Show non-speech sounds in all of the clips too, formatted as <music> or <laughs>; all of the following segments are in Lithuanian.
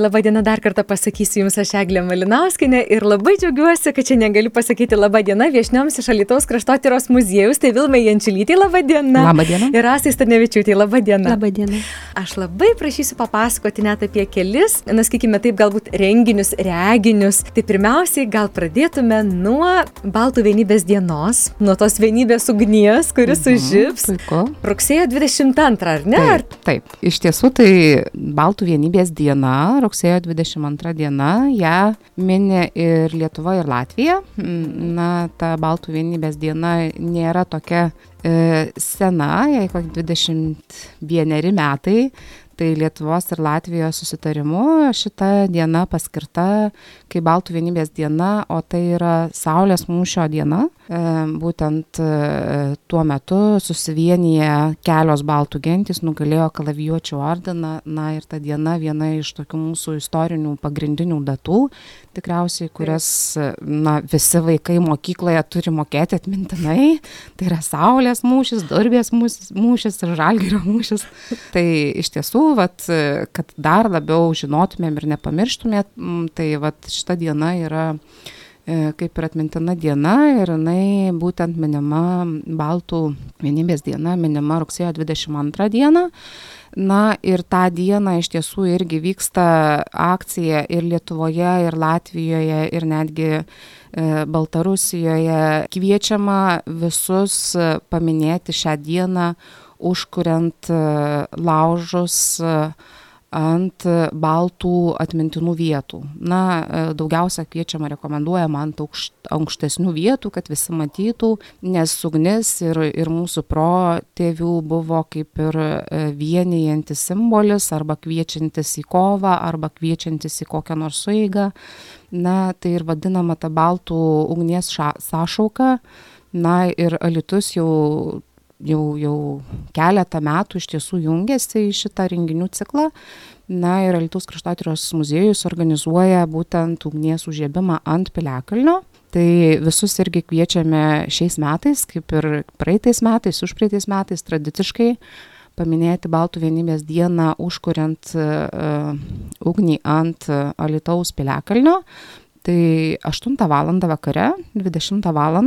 Labadiena dar kartą pasakysiu Jums aš Eglė Malinauskinė ir labai džiaugiuosi, kad šiandien galiu pasakyti labadiena viešnioms iš Alitaus kraštotyros muziejus, tai Vilmai Jančilytė, labadiena. Labadiena. Ir Asai Stanevičiūtė, labadiena. Labadiena. Aš labai prašysiu papasakoti net apie kelis, na, sakykime taip, galbūt renginius, reginius. Tai pirmiausiai gal pradėtume nuo Baltų vienybės dienos, nuo tos vienybės ugnies, kuris mhm, sužibs. Puiku. Rugsėjo 22, ar ne? Taip, taip, iš tiesų tai Baltų vienybės diena, rugsėjo 22 diena, ją mini ir Lietuva, ir Latvija. Na, ta Baltų vienybės diena nėra tokia e, sena, jai kokie 21 metai, tai Lietuvos ir Latvijos susitarimu šita diena paskirta kaip Baltų vienybės diena, o tai yra Saulės mūšio diena. E, būtent e, tuo metu susivienyje kelios Baltų gentys nugalėjo kalavijuočių ordiną, na ir ta diena viena iš tokių mūsų istorinių pagrindinių datų, tikriausiai, kurias na, visi vaikai mokykloje turi mokėti atmintinai. Tai yra Saulės mūšis, Durbės mūšis ir Žalgirio mūšis. Tai iš tiesų vat, kad dar labiau žinotumėm ir nepamirštumėt, tai vat, šita diena yra e, kaip ir atmintina diena ir jinai būtent minima Baltų vienybės diena, minima rugsėjo 22 dieną. Na ir tą dieną iš tiesų irgi vyksta akcija ir Lietuvoje, ir Latvijoje, ir netgi e, Baltarusijoje. Kviečiama visus paminėti šią dieną užkuriant e, laužus e, ant baltų atmintinų vietų. Na, e, daugiausia kviečiama rekomenduojama ant aukšt, aukštesnių vietų, kad visi matytų, nes ugnis ir, ir mūsų protėvių buvo kaip ir vienijantis simbolis arba kviečiantis į kovą arba kviečiantis į kokią nors sueigą. Na, tai ir vadinama ta baltų ugnies ša, sąšauka. Na ir Alitus jau jau, jau keletą metų iš tiesų jungiasi į šitą renginių ciklą. Na ir Alitaus kraštotyros muziejus organizuoja būtent ugnies užžiebimą ant Piliakalnio. Tai visus irgi kviečiame šiais metais, kaip ir praeitais metais, užpraeitais metais tradiciškai paminėti Baltų vienybės dieną, užkuriant uh, ugnį ant Alitaus Piliakalnio. Tai 8 val. vakare, 20 val.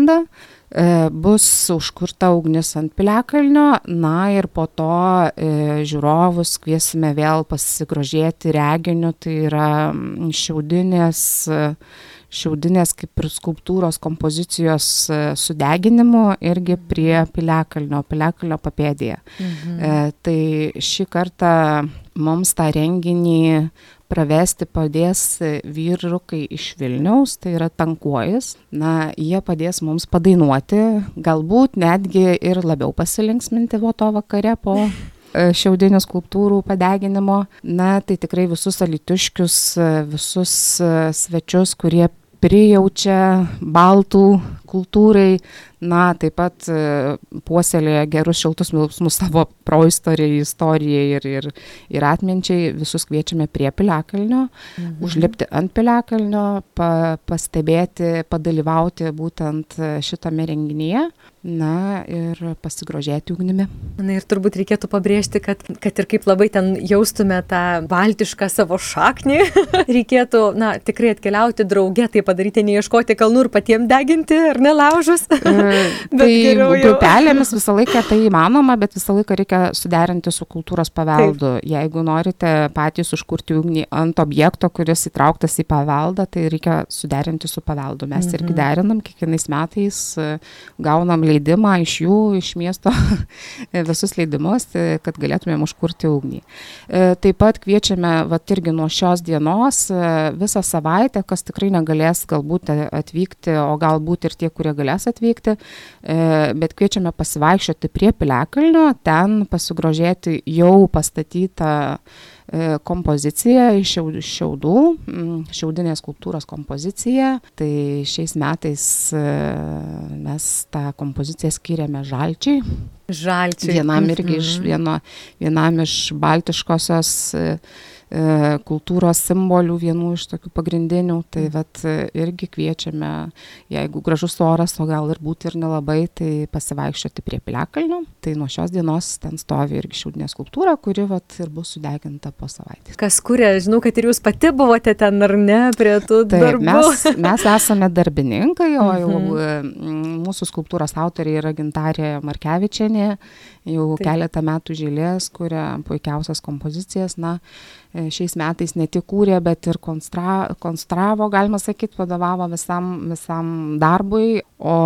E, bus užkurta ugnis ant piliakalnio, na ir po to e, žiūrovus kviesime vėl pasigrožėti reginiu, tai yra šiaudinės, šiaudinės kaip ir skulptūros kompozicijos e, sudeginimu irgi prie piliakalnio, piliakalnio papėdėje. Mhm. E, tai šį kartą mums tą renginį pravesti padės vyrukai iš Vilniaus, tai yra tankuojas. Na, jie padės mums padainuoti, galbūt netgi ir labiau pasilinksminti vo to vakare po e, šiaudinių skulptūrų padeginimo. Na, tai tikrai visus alituškius, e, visus e, svečius, kurie prijaučia baltų kultūrai, na, taip pat e, puoselėja gerus šiltus jausmus savo proistorijai, istorijai ir, ir, ir atminčiai, visus kviečiame prie piliakalnio, mhm. užlipti ant piliakalnio, pa, pastebėti, padalyvauti būtent šitame renginyje, na ir pasigrožėti ugnimi. Na ir turbūt reikėtų pabrėžti, kad, kad ir kaip labai ten jaustume tą baltišką savo šaknį, <laughs> reikėtų, na, tikrai atkeliauti drauge, tai padaryti, neieškoti kalnų ir patiems deginti, ar nelaužus. <laughs> tai grupelėmis visą laiką tai įmanoma, bet visą laiką reikia suderinti su kultūros paveldu. Taip. Jeigu norite patys užkurti ugnį ant objekto, kuris įtrauktas į paveldą, tai reikia suderinti su paveldu. Mes mhm. irgi derinam, kiekvienais metais e, gaunam leidimą iš jų, iš miesto, <laughs> visus leidimus, e, kad galėtumėm užkurti ugnį. E, taip pat kviečiame, va irgi nuo šios dienos, visą savaitę, kas tikrai negalės galbūt atvykti, o galbūt ir tie, kurie galės atvykti, e, bet kviečiame pasivaikščioti prie Piliakalnio, ten pasigrožėti jau pastatytą kompoziciją iš šiaudų, šiaudinės kultūros kompoziciją. Tai šiais metais mes tą kompoziciją skiriame žalčiai. Žalčiai. Vienam irgi iš mhm. vieno, vienam iš baltiškosios E, kultūros simbolių, vienų iš tokių pagrindinių. Tai mm. vat, e, irgi kviečiame, jeigu gražus oras, o gal ir būti ir nelabai, tai pasivaikščioti prie Piliakalnių. Tai nuo šios dienos ten stovi irgi šiaudinė skulptūra, kuri vat, ir bus sudeginta po savaitės. Kas kuria, žinau, kad ir jūs pati buvote ten ar ne prie tų Taip, darbų. Mes, mes esame darbininkai, o jau mhm. mūsų skulptūros autoriai yra Gintarė Markevičianė, yeah jau Taip. keletą metų žėlės, kuria puikiausias kompozicijas. Na, E, šiais metais ne tik kūrė, bet ir konstra, konstravo, galima sakyti, vadovavo visam, visam darbui, o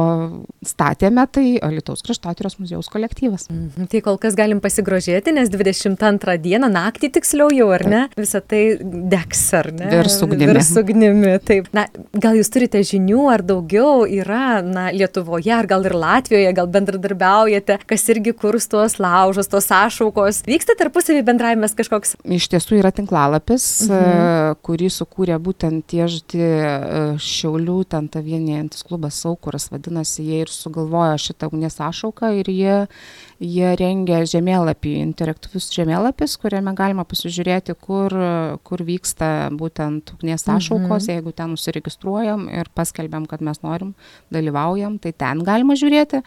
statėme tai Lietuvos kraštotyros muziejaus kolektyvas. Mhm. Tai kol kas galim pasigrožėti, nes 22 dieną naktį tiksliau jau, ar ne, visą tai degs, ar ne? Ir sugnimi. Ir sugnimi, taip. Na, gal jūs turite žinių, ar daugiau yra, na, Lietuvoje, ar gal ir Latvijoje, gal bendradarbiaujate, kas irgi kurs tuos laužus, tos sąšaukos. Vyksta tarpusavį bendravimas kažkoks? Iš tiesų yra tinklalapis, mhm. kurį sukūrė būtent tie žti Šiaulių, ten ta vienėjantis klubas Saukuras, vadinasi, jie ir sugalvojo šitą ugnies ašauką ir jie, jie rengia žemėlapį, interaktyvius žemėlapis, kuriame galima pasižiūrėti, kur, kur vyksta būtent ugnies ašaukos, mhm. jeigu ten užsiregistruojam ir paskelbiam, kad mes norim, dalyvaujam, tai ten galima žiūrėti.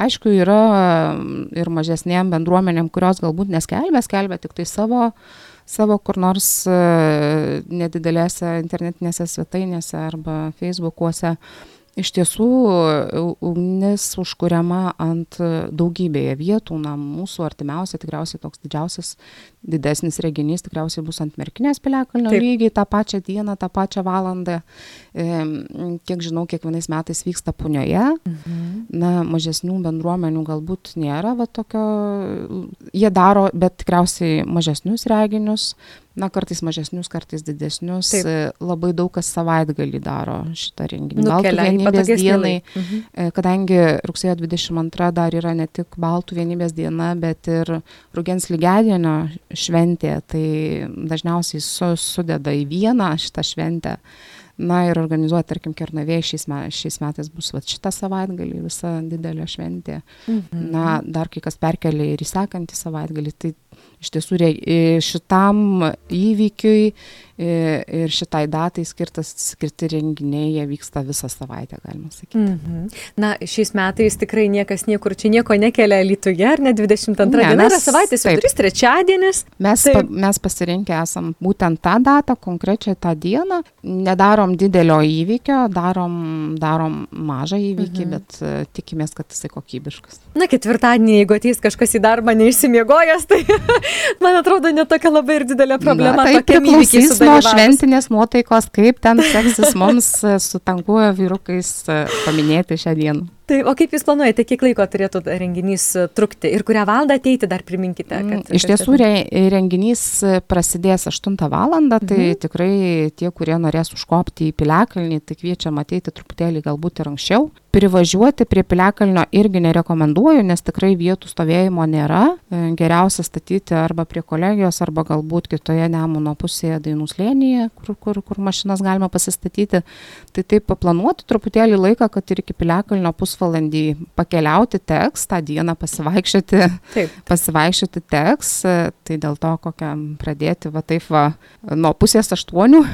Aišku, yra ir mažesnėm bendruomenėm, kurios galbūt neskelbia, skelbia tik tai savo savo kur nors e, nedidelėse internetinėse svetainėse arba feisbukuose iš tiesų ugnis užkuriama ant daugybėje vietų. Na mūsų artimiausia tikriausiai toks didžiausias didesnis reginys tikriausiai bus ant merkinės piliakalnio lygiai tą pačią dieną tą pačią valandą. E, kiek žinau kiekvienais metais vyksta punioje. Mhm. na mažesnių bendruomenių galbūt nėra va tokio jie daro bet tikriausiai mažesnius reginius na kartais mažesnius, kartais didesnius. Taip. Labai daug kas savaitgalį daro šitą renginį. Baltų vienybės dienai, mhm. E, kadangi rugsėjo 22 dar yra ne tik Baltų vienybės diena, bet ir Rūgens lygiadienio šventė, tai dažniausiai su, sudeda į vieną šitą šventę. Na ir organizuoti, tarkim, Kernavėje šiais, me, šiais metais bus va, šitą savaitgalį, visa didelė šventė. Mhm. Na, dar kai kas perkelia ir į sekantį savaitgalį, tai iš tiesų šitam įvykiui ir šitai datai skirtas, skirti renginiai, jie vyksta visą savaitę, galima sakyti. Mm -hmm. Na, šiais metais tikrai niekas niekur čia nieko nekelia Lietuvoje, ar ne 22 ne, diena yra savaitės vidurys, trečiadienis. Mes, taip. pa, mes pasirinkę esam būtent tą datą, konkrečią tą dieną, nedarom didelio įvykio, darom, darom mažą įvykį, mm -hmm. bet uh, tikimės, kad jisai kokybiškas. Na, ketvirtadienį, jeigu ateis kažkas į darbą neišsimiegojęs, tai <laughs> man atrodo, netokia labai ir didelė problema. Na, tai priklausys nuo šventinės nuotaikos, kaip ten seksis mums su tankuoja vyrukais e, paminėti šią dieną. Tai o kaip Jūs planuojate, kiek laiko turėtų renginys e, trukti ir kurią valandą ateiti, dar priminkite? Kad, mm, Iš tiesų re, renginys e, prasidės 8 valandą, tai mhm. tikrai tie, kurie norės užkopti į Piliakalnį, tai kviečiam ateiti truputėlį galbūt ir anksčiau. Privažiuoti prie Piliakalnio irgi nerekomenduoju, nes tikrai vietų stovėjimo nėra. E, geriausia statyti arba prie kolegijos, arba galbūt kitoje Nemuno pusėje Dainų slėnyje, kur, kur, kur mašinas galima pasistatyti. Tai taip paplanuoti truputėlį laiką, kad ir iki Piliakalnio pusvalandį pakeliauti teks, tą dieną pasivaikščioti, taip. <laughs> pasivaikščioti teks, tai dėl to kokią pradėti va taip va nuo pusės aštuonių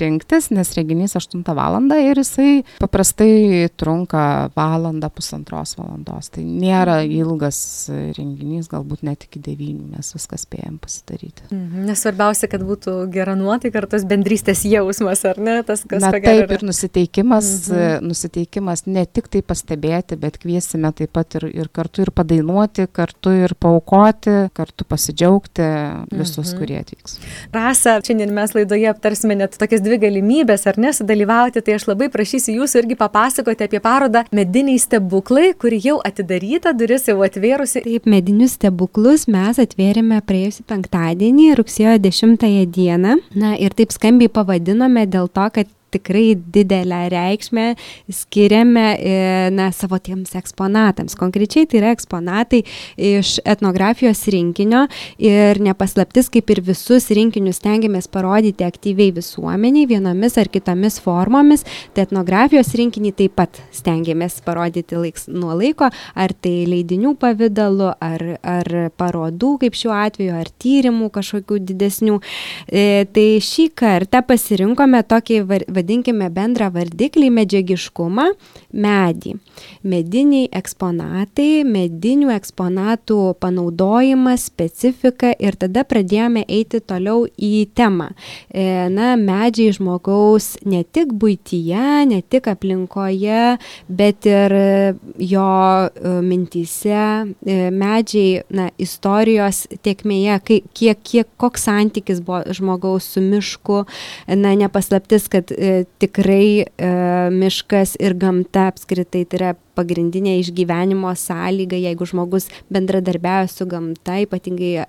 rinktis, nes renginys 8 val. ir jisai paprastai trunka valandą, pusantros valandos. Tai nėra ilgas renginys, galbūt net iki 9 mes viską spėjom pasidaryti. Mhm. Nesvarbiausia, kad būtų gera nuotaika ir tas bendrystės jausmas, ar ne? Tas, kas Na, taip ir nusiteikimas, mhm. nusiteikimas ne tik tai pastebėti, bet kviesime taip pat ir, ir kartu ir padainuoti, kartu ir paukoti, kartu pasidžiaugti visus, mhm. kurie atvyks. Rasa, šiandien mes laidoje aptarsime net tokias dvi galimybės, ar ne, sudalyvauti, tai aš labai prašysiu jūsų irgi papasakoti apie parodą Mediniai stebuklai, kuri jau atidaryta, duris jau atvėrusi. Taip, medinius stebuklus mes atvėrėme praėjusį penktadienį, rugsėjo 10 dieną. Na ir taip skambiai pavadinome dėl to, kad tikrai didelę reikšmę skiriame e, na, savo tiems eksponatams. Konkrečiai tai yra eksponatai iš etnografijos rinkinio ir nepaslaptis, kaip ir visus rinkinius stengiamės parodyti aktyviai visuomeniai vienomis ar kitomis formomis. Tai etnografijos rinkinį taip pat stengiamės parodyti laiks nuo laiko, ar tai leidinių pavydalu, ar, ar parodų, kaip šiuo atveju, ar tyrimų kažkokių didesnių. E, tai šį kartą pasirinkome tokį, vadinkime, bendrą vardiklį medžiagiškumą - medį. Mediniai eksponatai, medinių eksponatų panaudojimas, specifika ir tada pradėjome eiti toliau į temą. E, na, medžiai žmogaus ne tik būtyje, ne tik aplinkoje, bet ir jo e, mintyse, e, medžiai, na, istorijos tiekmėje, kiek, kiek, koks santykis buvo žmogaus su mišku, na, nepaslaptis, kad e, tikrai e, miškas ir gamta apskritai tai yra pagrindinė išgyvenimo sąlyga, jeigu žmogus bendradarbiauja su gamta, ypatingai e,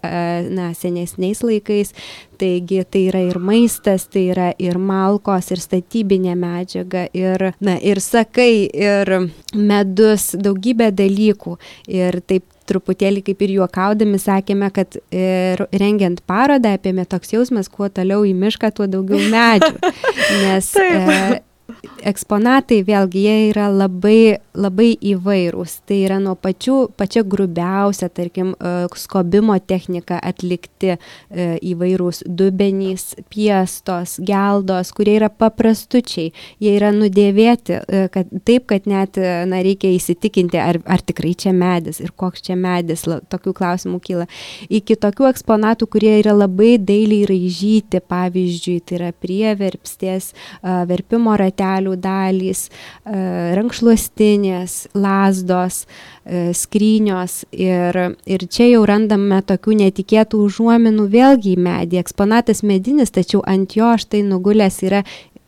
na, senesniais laikais. Taigi tai yra ir maistas, tai yra ir malkos, ir statybinė medžiaga, ir, na, ir sakai, ir medus, daugybė dalykų. Ir taip truputėlį kaip ir juokaudami sakėme, kad ir rengiant parodą apėmė toks jausmas, kuo toliau į mišką, tuo daugiau medžių. Nes e, eksponatai vėlgi jie yra labai, labai įvairūs. Tai yra nuo pačių, pačia grubiausia, tarkim, e, skobimo technika atlikti e, įvairūs dubenys, piestos, geldos, kurie yra paprastučiai. Jie yra nudėvėti e, kad, taip, kad net na, reikia įsitikinti, ar, ar tikrai čia medis ir koks čia medis, tokių klausimų kyla. Iki tokių eksponatų, kurie yra labai dailiai raižyti, pavyzdžiui, tai yra prieverpstės, verpimo rateliai batelių dalys, e, rankšluostinės, lasdos, e, skrynios ir, ir čia jau randame tokių netikėtų užuominų vėlgi į medį. Eksponatas medinis, tačiau ant jo štai nugulęs yra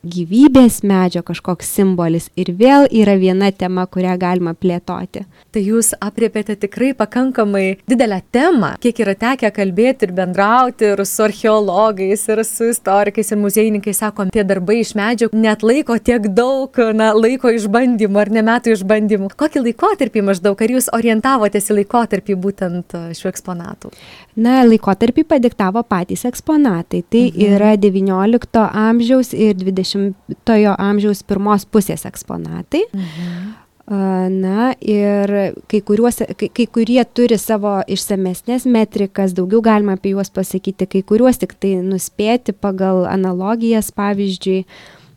gyvybės medžio kažkoks simbolis ir vėl yra viena tema, kurią galima plėtoti. Tai jūs apriepėte tikrai pakankamai didelę temą, kiek yra tekę kalbėti ir bendrauti ir su archeologais, ir su istorikais, ir muziejininkais, sakom, tie darbai iš medžio net laiko tiek daug, na, laiko išbandymų ar ne metų išbandymų. Kokį laikotarpį maždaug, ar jūs orientavotės į laikotarpį būtent šių eksponatų? Na, laikotarpį padiktavo patys eksponatai. Tai mhm. yra XIX amžiaus ir XX 20-ojo amžiaus pirmos pusės eksponatai. Mhm. Na ir kai, kuriuos, kai, kai kurie turi savo išsamesnės metrikas, daugiau galima apie juos pasakyti, kai kuriuos tik tai nuspėti pagal analogijas, pavyzdžiui,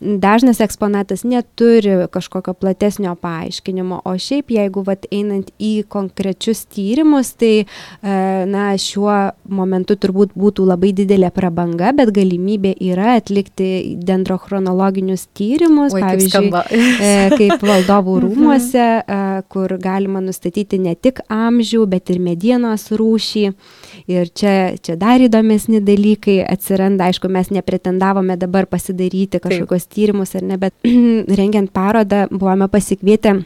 dažnas eksponatas neturi kažkokio platesnio paaiškinimo, o šiaip jeigu vat, einant į konkrečius tyrimus, tai e, na, šiuo momentu turbūt būtų labai didelė prabanga, bet galimybė yra atlikti dendrochronologinius tyrimus, Oi, pavyzdžiui, kaip, e, kaip valdovų <laughs> mhm. rūmuose, e, kur galima nustatyti ne tik amžių, bet ir medienos rūšį. Ir čia, čia dar įdomesni dalykai atsiranda, aišku, mes nepretendavome dabar pasidaryti kažkokios tyrimus ar ne, bet <clears throat> rengiant parodą buvome pasikvietę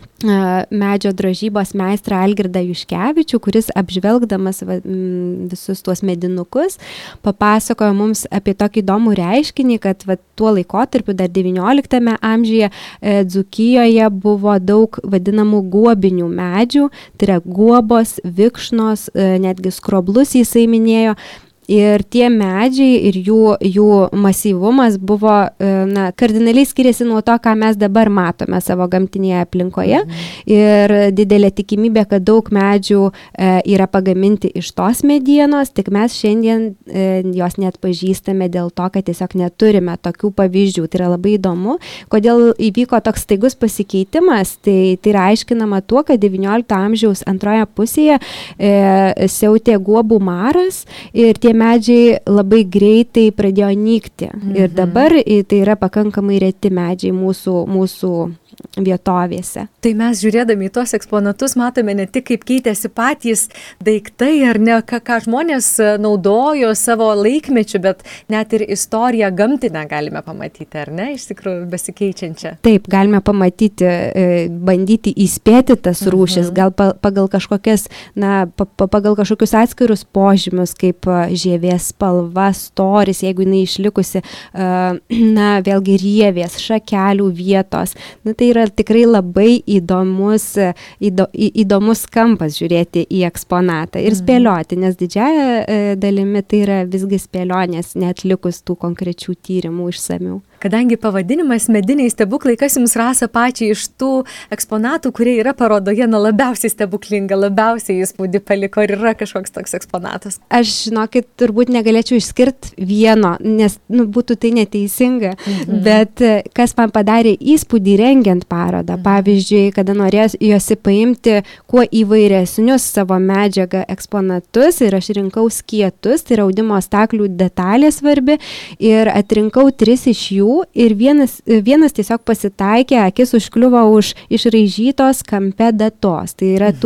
medžio drožybos meistrą Algirdą Juškevičių, kuris apžvelgdamas visus tuos medinukus papasakojo mums apie tokį įdomų reiškinį, kad va, tuo laikotarpiu dar XIX amžiuje e, Dzukijoje buvo daug vadinamų guobinių medžių, tai yra guobos, vikšnos, e, netgi skroblus jisai minėjo, Ir tie medžiai ir jų, jų masyvumas buvo, e, na, kardinaliai skiriasi nuo to, ką mes dabar matome savo gamtinėje aplinkoje. Mhm. Ir didelė tikimybė, kad daug medžių e, yra pagaminti iš tos medienos, tik mes šiandien e, jos net pažįstame dėl to, kad tiesiog neturime tokių pavyzdžių. Tai yra labai įdomu, kodėl įvyko toks staigus pasikeitimas. Tai, tai yra aiškinama tuo, kad XIX amžiaus antroje pusėje e, siautė guobų maras ir tie medžiai labai greitai pradėjo nykti. Mhm. Ir dabar tai yra pakankamai reti medžiai mūsų, mūsų vietovėse. Tai mes žiūrėdami į tuos eksponatus matome ne tik, kaip keitėsi patys daiktai ar ne, ką, ką žmonės naudojo savo laikmečiu, bet net ir istoriją gamtinę galime pamatyti, ar ne, iš tikrųjų besikeičiančią. Taip, galime pamatyti, e, bandyti įspėti tas mhm. rūšis, gal pagal kažkokias, na, pagal kažkokius atskirus požymius, kaip žievės spalva, storis, jeigu jinai išlikusi, <clears throat> na, vėlgi rievės, šakelių vietos. Na, tai yra tikrai labai įdomus, įdo, įdomus kampas žiūrėti į eksponatą ir mhm. spėlioti, nes didžiaja e, dalimi tai yra visgi spėlionės, netlikus tų konkrečių tyrimų išsamių. Kadangi pavadinimas mediniai stebuklai, kas jums rasa pačiai iš tų eksponatų, kurie yra parodoje, na labiausiai stebuklinga, labiausiai įspūdį paliko, ar yra kažkoks toks eksponatas? Aš, žinokit, turbūt negalėčiau išskirti vieno, nes nu, būtų tai neteisinga, mhm. bet e, kas man padarė įspūdį rengiant parodą, mhm. pavyzdžiui, kada norėjosi paimti kuo įvairesnius savo medžiagą eksponatus ir aš rinkau skietus, tai yra audimo staklių detalė svarbi ir atrinkau tris iš jų jų ir vienas, vienas tiesiog pasitaikė, akis užkliuvo už išraižytos kampe datos. Tai yra mhm.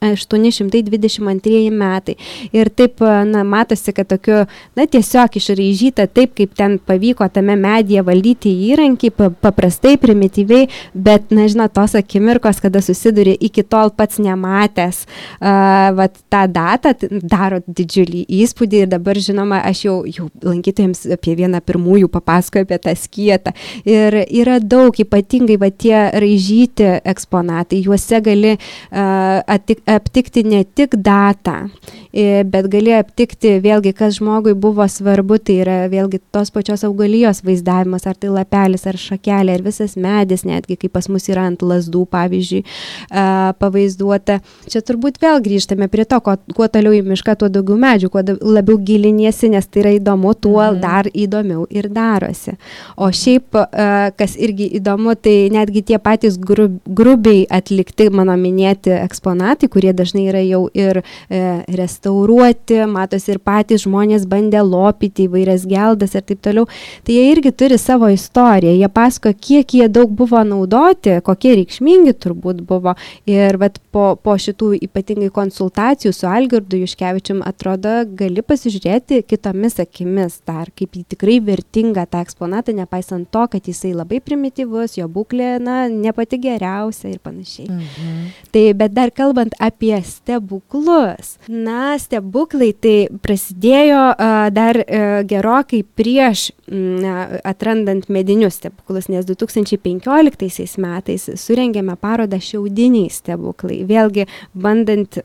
1822 metai. Ir taip, na, matosi, kad tokiu, na, tiesiog išraižyta taip, kaip ten pavyko tame medyje valdyti įrankį, paprastai, primityviai, bet, na, žinot, tos akimirkos, kada susiduri iki tol pats nematęs, uh, vat, tą datą, daro didžiulį įspūdį ir dabar, žinoma, aš jau, jau lankytojams apie vieną pirmųjų papasakoju apie tą skietą. Ir yra daug, ypatingai va tie raižyti eksponatai, juose gali uh, atik, aptikti ne tik datą, bet gali aptikti vėlgi, kas žmogui buvo svarbu, tai yra vėlgi tos pačios augalijos vaizdavimas, ar tai lapelis, ar šakelė, ar visas medis, netgi kaip pas mus yra ant lasdų, pavyzdžiui, uh, pavaizduota. Čia turbūt vėl grįžtame prie to, kuo, kuo toliau į mišką, tuo daugiau medžių, kuo labiau giliniesi, nes tai yra įdomu, tuo mhm. dar įdomiau ir darosi. O šiaip, e, kas irgi įdomu, tai netgi tie patys grub, grubiai atlikti mano minėti eksponatai, kurie dažnai yra jau ir e, restauruoti, matosi ir patys žmonės bandė lopyti įvairias geldas ir taip toliau, tai jie irgi turi savo istoriją, jie pasako, kiek jie daug buvo naudoti, kokie reikšmingi turbūt buvo. Ir vat, po, po šitų ypatingai konsultacijų su Algirdu Juškevičium atrodo, gali pasižiūrėti kitomis akimis dar, kaip jį tikrai vertinga tą eksponatą eksponatą, nepaisant to, kad jisai labai primityvus, jo būklė, na, ne pati geriausia ir panašiai. Mhm. Tai, bet dar kalbant apie stebuklus, na, stebuklai tai prasidėjo uh, dar uh, gerokai prieš uh, atrandant medinius stebuklus, nes 2015 metais surengėme parodą šiaudiniai stebuklai. Vėlgi, bandant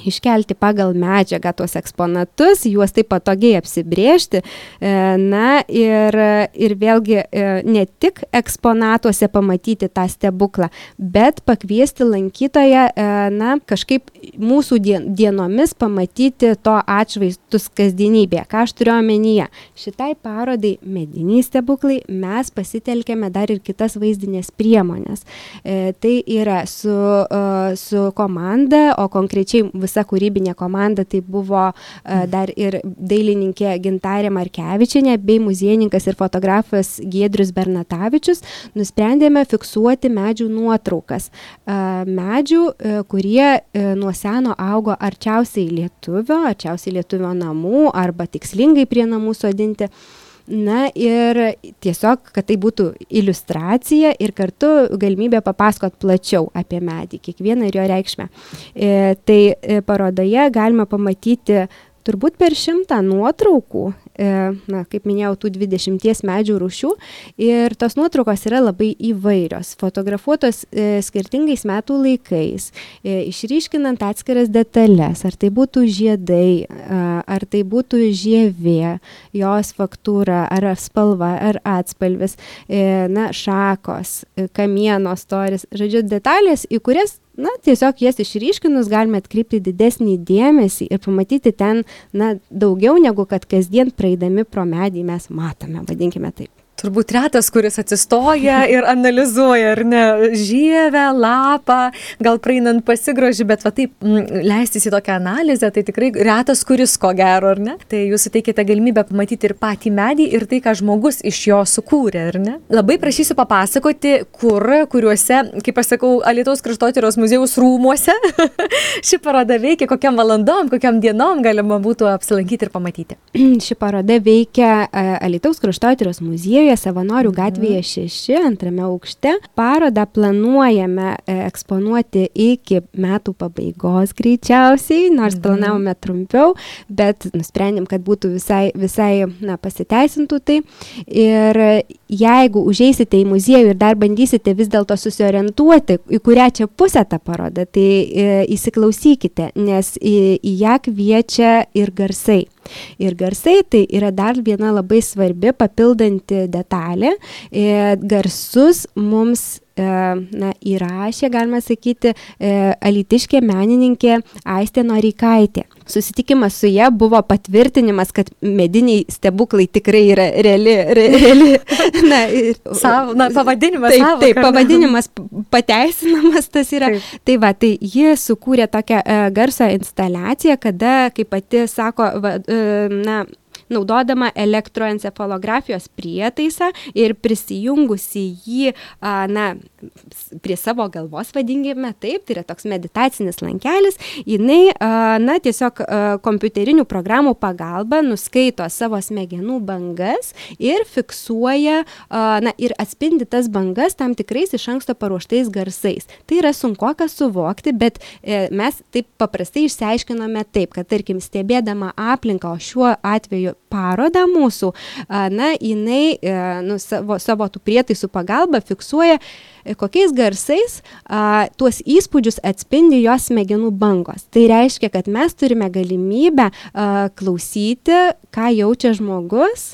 iškelti pagal medžiagą tuos eksponatus, juos taip patogiai apsibriežti. E, na ir, ir vėlgi e, ne tik eksponatuose pamatyti tą stebuklą, bet pakviesti lankytoją, e, na, kažkaip mūsų dienomis pamatyti to atšvaistus kasdienybėje. Ką aš turiu omenyje? Šitai parodai mediniai stebuklai mes pasitelkėme dar ir kitas vaizdinės priemonės. Tai yra su, su komanda, o konkrečiai visa kūrybinė komanda tai buvo uh, dar ir dailininkė Gintarė Markevičinė bei muziejininkas ir fotografas Giedrius Bernatavičius, nusprendėme fiksuoti medžių nuotraukas. Uh, medžių, uh, kurie nuo seno augo arčiausiai lietuvio, arčiausiai lietuvio namų arba tikslingai prie namų sodinti. Na ir tiesiog, kad tai būtų iliustracija ir kartu galimybė papasakot plačiau apie medį, kiekvieną ir jo reikšmę. E, tai e, parodoje galima pamatyti turbūt per šimtą nuotraukų na, kaip minėjau, tų 20 medžių rūšių. Ir tos nuotraukos yra labai įvairios, fotografuotos e, skirtingais metų laikais, e, išryškinant atskiras detalės, ar tai būtų žiedai, ar tai būtų žievė, jos faktūra, ar spalva, ar atspalvis, na, šakos, kamieno storis, žodžiu, detalės, į kurias na, tiesiog jas išryškinus galime atkreipti didesnį dėmesį ir pamatyti ten, na, daugiau negu kad kasdien praeidami pro medį mes matome, vadinkime taip. Turbūt retas, kuris atsistoja <laughs> ir analizuoja, ar ne, žievę, lapą, gal praeinant pasigroži, bet va taip m, leistis į tokią analizę, tai tikrai retas, kuris ko gero, ar ne? Tai jūs suteikite galimybę pamatyti ir patį medį, ir tai, ką žmogus iš jo sukūrė, ar ne? Labai prašysiu papasakoti, kur, kuriuose, kaip aš sakau, Alitaus kraštotyros muziejaus rūmuose <laughs> ši paroda veikia, kokiam valandom, kokiam dienom galima būtų apsilankyti ir pamatyti. <clears throat> Ši paroda veikia e, Alitaus kraštotyros muziejuje, Savanorių gatvėje 6, antrame aukšte. Parodą planuojame e, eksponuoti iki metų pabaigos greičiausiai, nors planavome trumpiau, bet nusprendėm, kad būtų visai, visai na, pasiteisintų tai. Ir jeigu užeisite į muziejų ir dar bandysite vis dėlto susiorientuoti, į kurią čia pusę ta paroda, tai e, įsiklausykite, nes į, į ją kviečia ir garsai. Ir garsai tai yra dar viena labai svarbi papildanti detalė. E, garsus mums na, įrašė, galima sakyti, e, alitiškė menininkė Aistė Noreikaitė. Susitikimas su ją buvo patvirtinimas, kad mediniai stebuklai tikrai yra reali. Re, reali <laughs> na, ir, Savo, na, pavadinimas. Taip, taip pavadinimas pateisinamas tas yra. Taip. Tai va, tai ji sukūrė tokią uh, garso instaliaciją, kada, kaip pati sako, va, uh, na, naudodama elektroencefalografijos prietaisą ir prisijungusi jį, na, prie savo galvos, vadinkime taip, tai yra toks meditacinis lankelis, jinai, na, tiesiog kompiuterinių programų pagalba nuskaito savo smegenų bangas ir fiksuoja, na, ir atspindi tas bangas tam tikrais iš anksto paruoštais garsais. Tai yra sunku ką suvokti, bet e, mes taip paprastai išsiaiškinome taip, kad, tarkim, stebėdama aplinką, o šiuo atveju parodą mūsų, na, jinai nu, savo, savo tų prietaisų pagalba fiksuoja, e, kokiais garsais a, tuos įspūdžius atspindi jos smegenų bangos. Tai reiškia, kad mes turime galimybę a, klausyti, ką jaučia žmogus,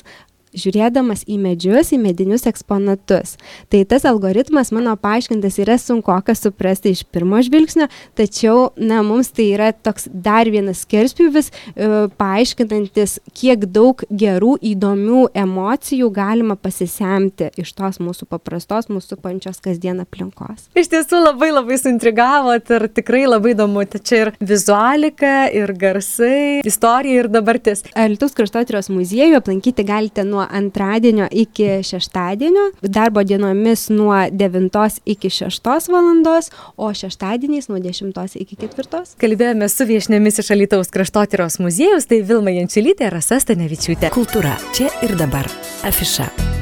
žiūrėdamas į medžius, į medinius eksponatus. Tai tas algoritmas, mano paaiškintas, yra sunkoka suprasti iš pirmo žvilgsnio, tačiau, na, mums tai yra toks dar vienas skerspjūvis, e, paaiškinantis, kiek daug gerų, įdomių emocijų galima pasisemti iš tos mūsų paprastos, mūsų pančios kasdien aplinkos. Iš tiesų labai labai suintrigavot ir tikrai labai įdomu. Tai čia ir vizualika, ir garsai, istorija ir dabartis. Lietuvos kraštotyros muziejų aplankyti galite nuo nuo antradienio iki šeštadienio, darbo dienomis nuo 9 iki 6 valandos, o šeštadieniais nuo 10 iki 4. Kalbėjome su viešnėmis iš Alytaus kraštotyros muziejus, tai Vilma Jančilytė, Rasa Stanevičiūtė. Kultūra čia ir dabar. Afiša.